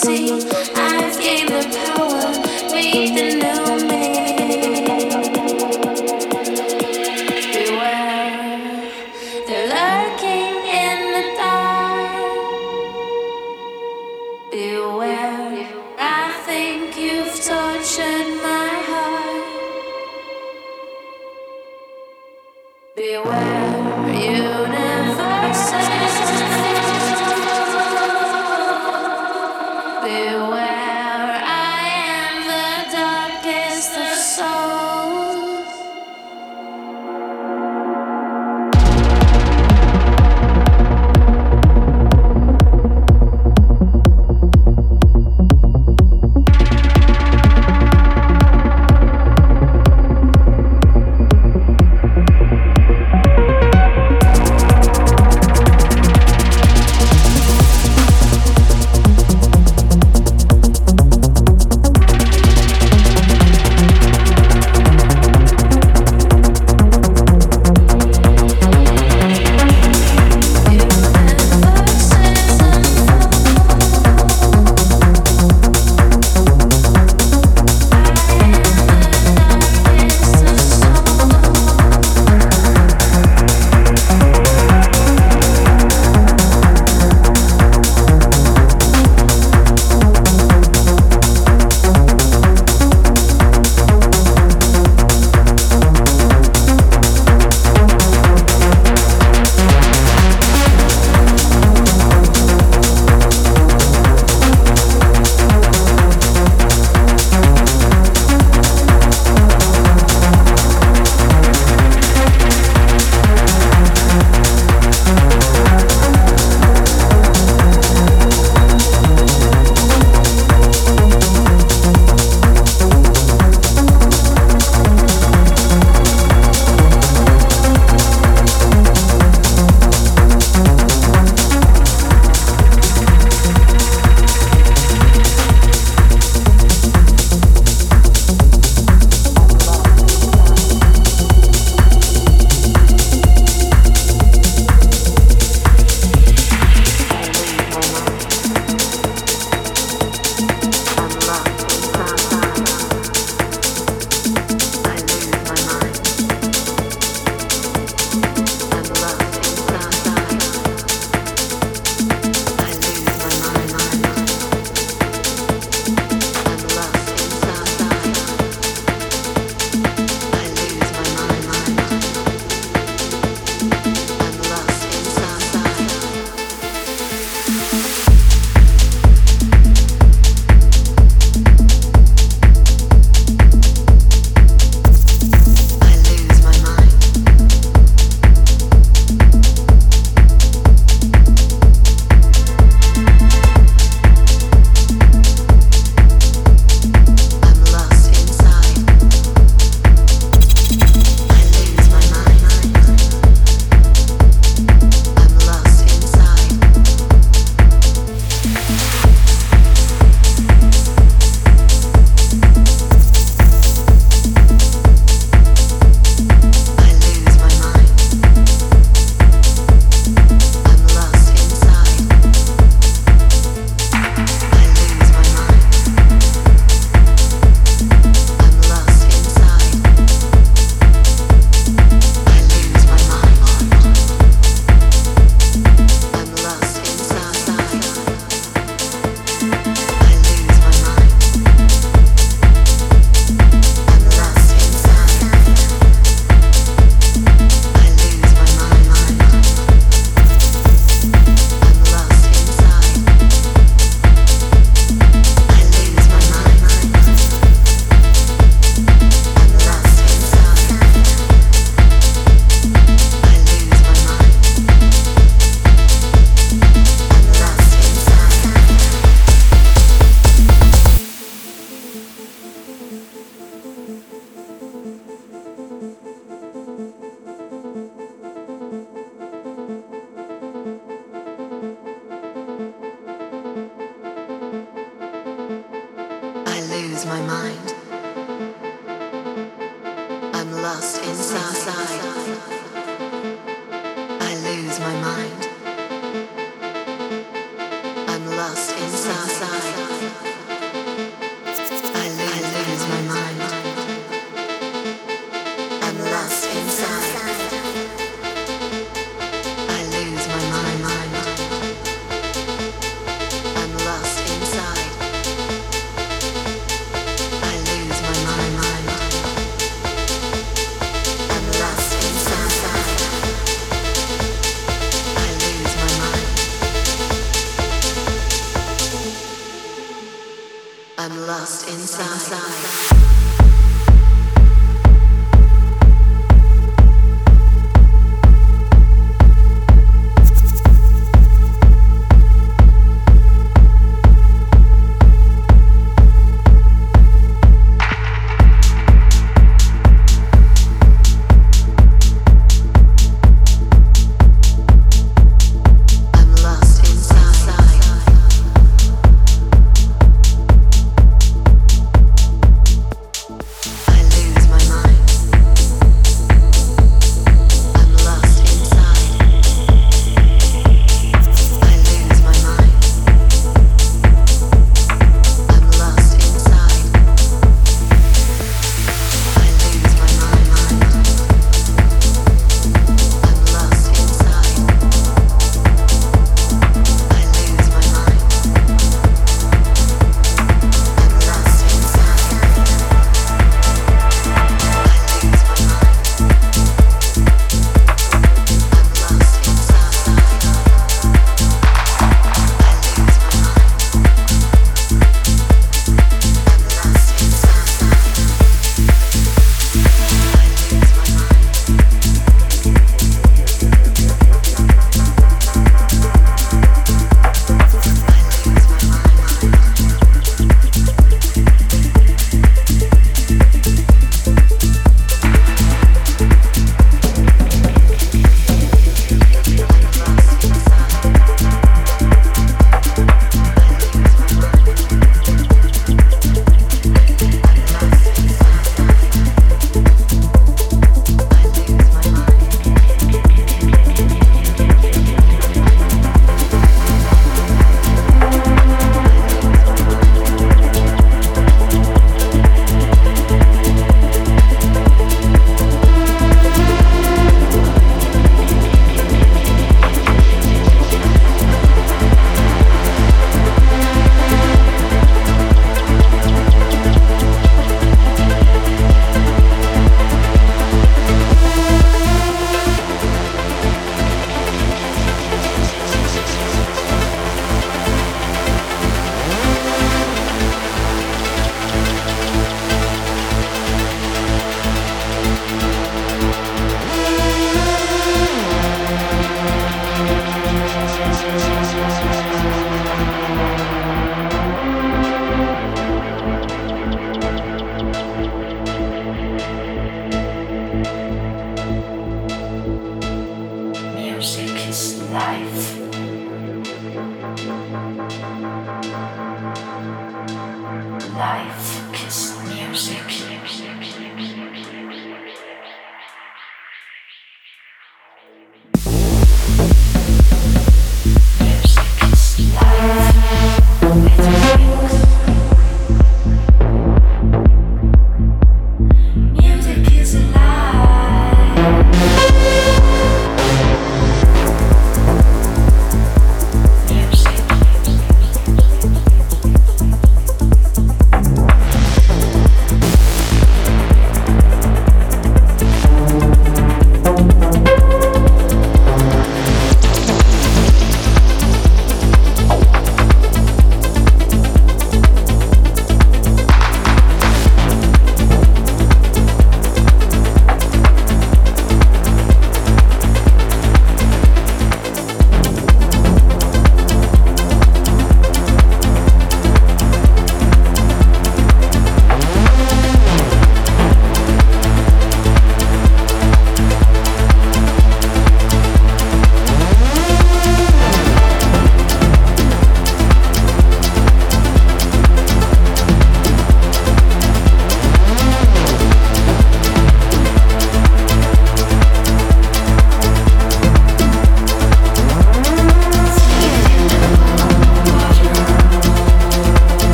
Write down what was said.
see.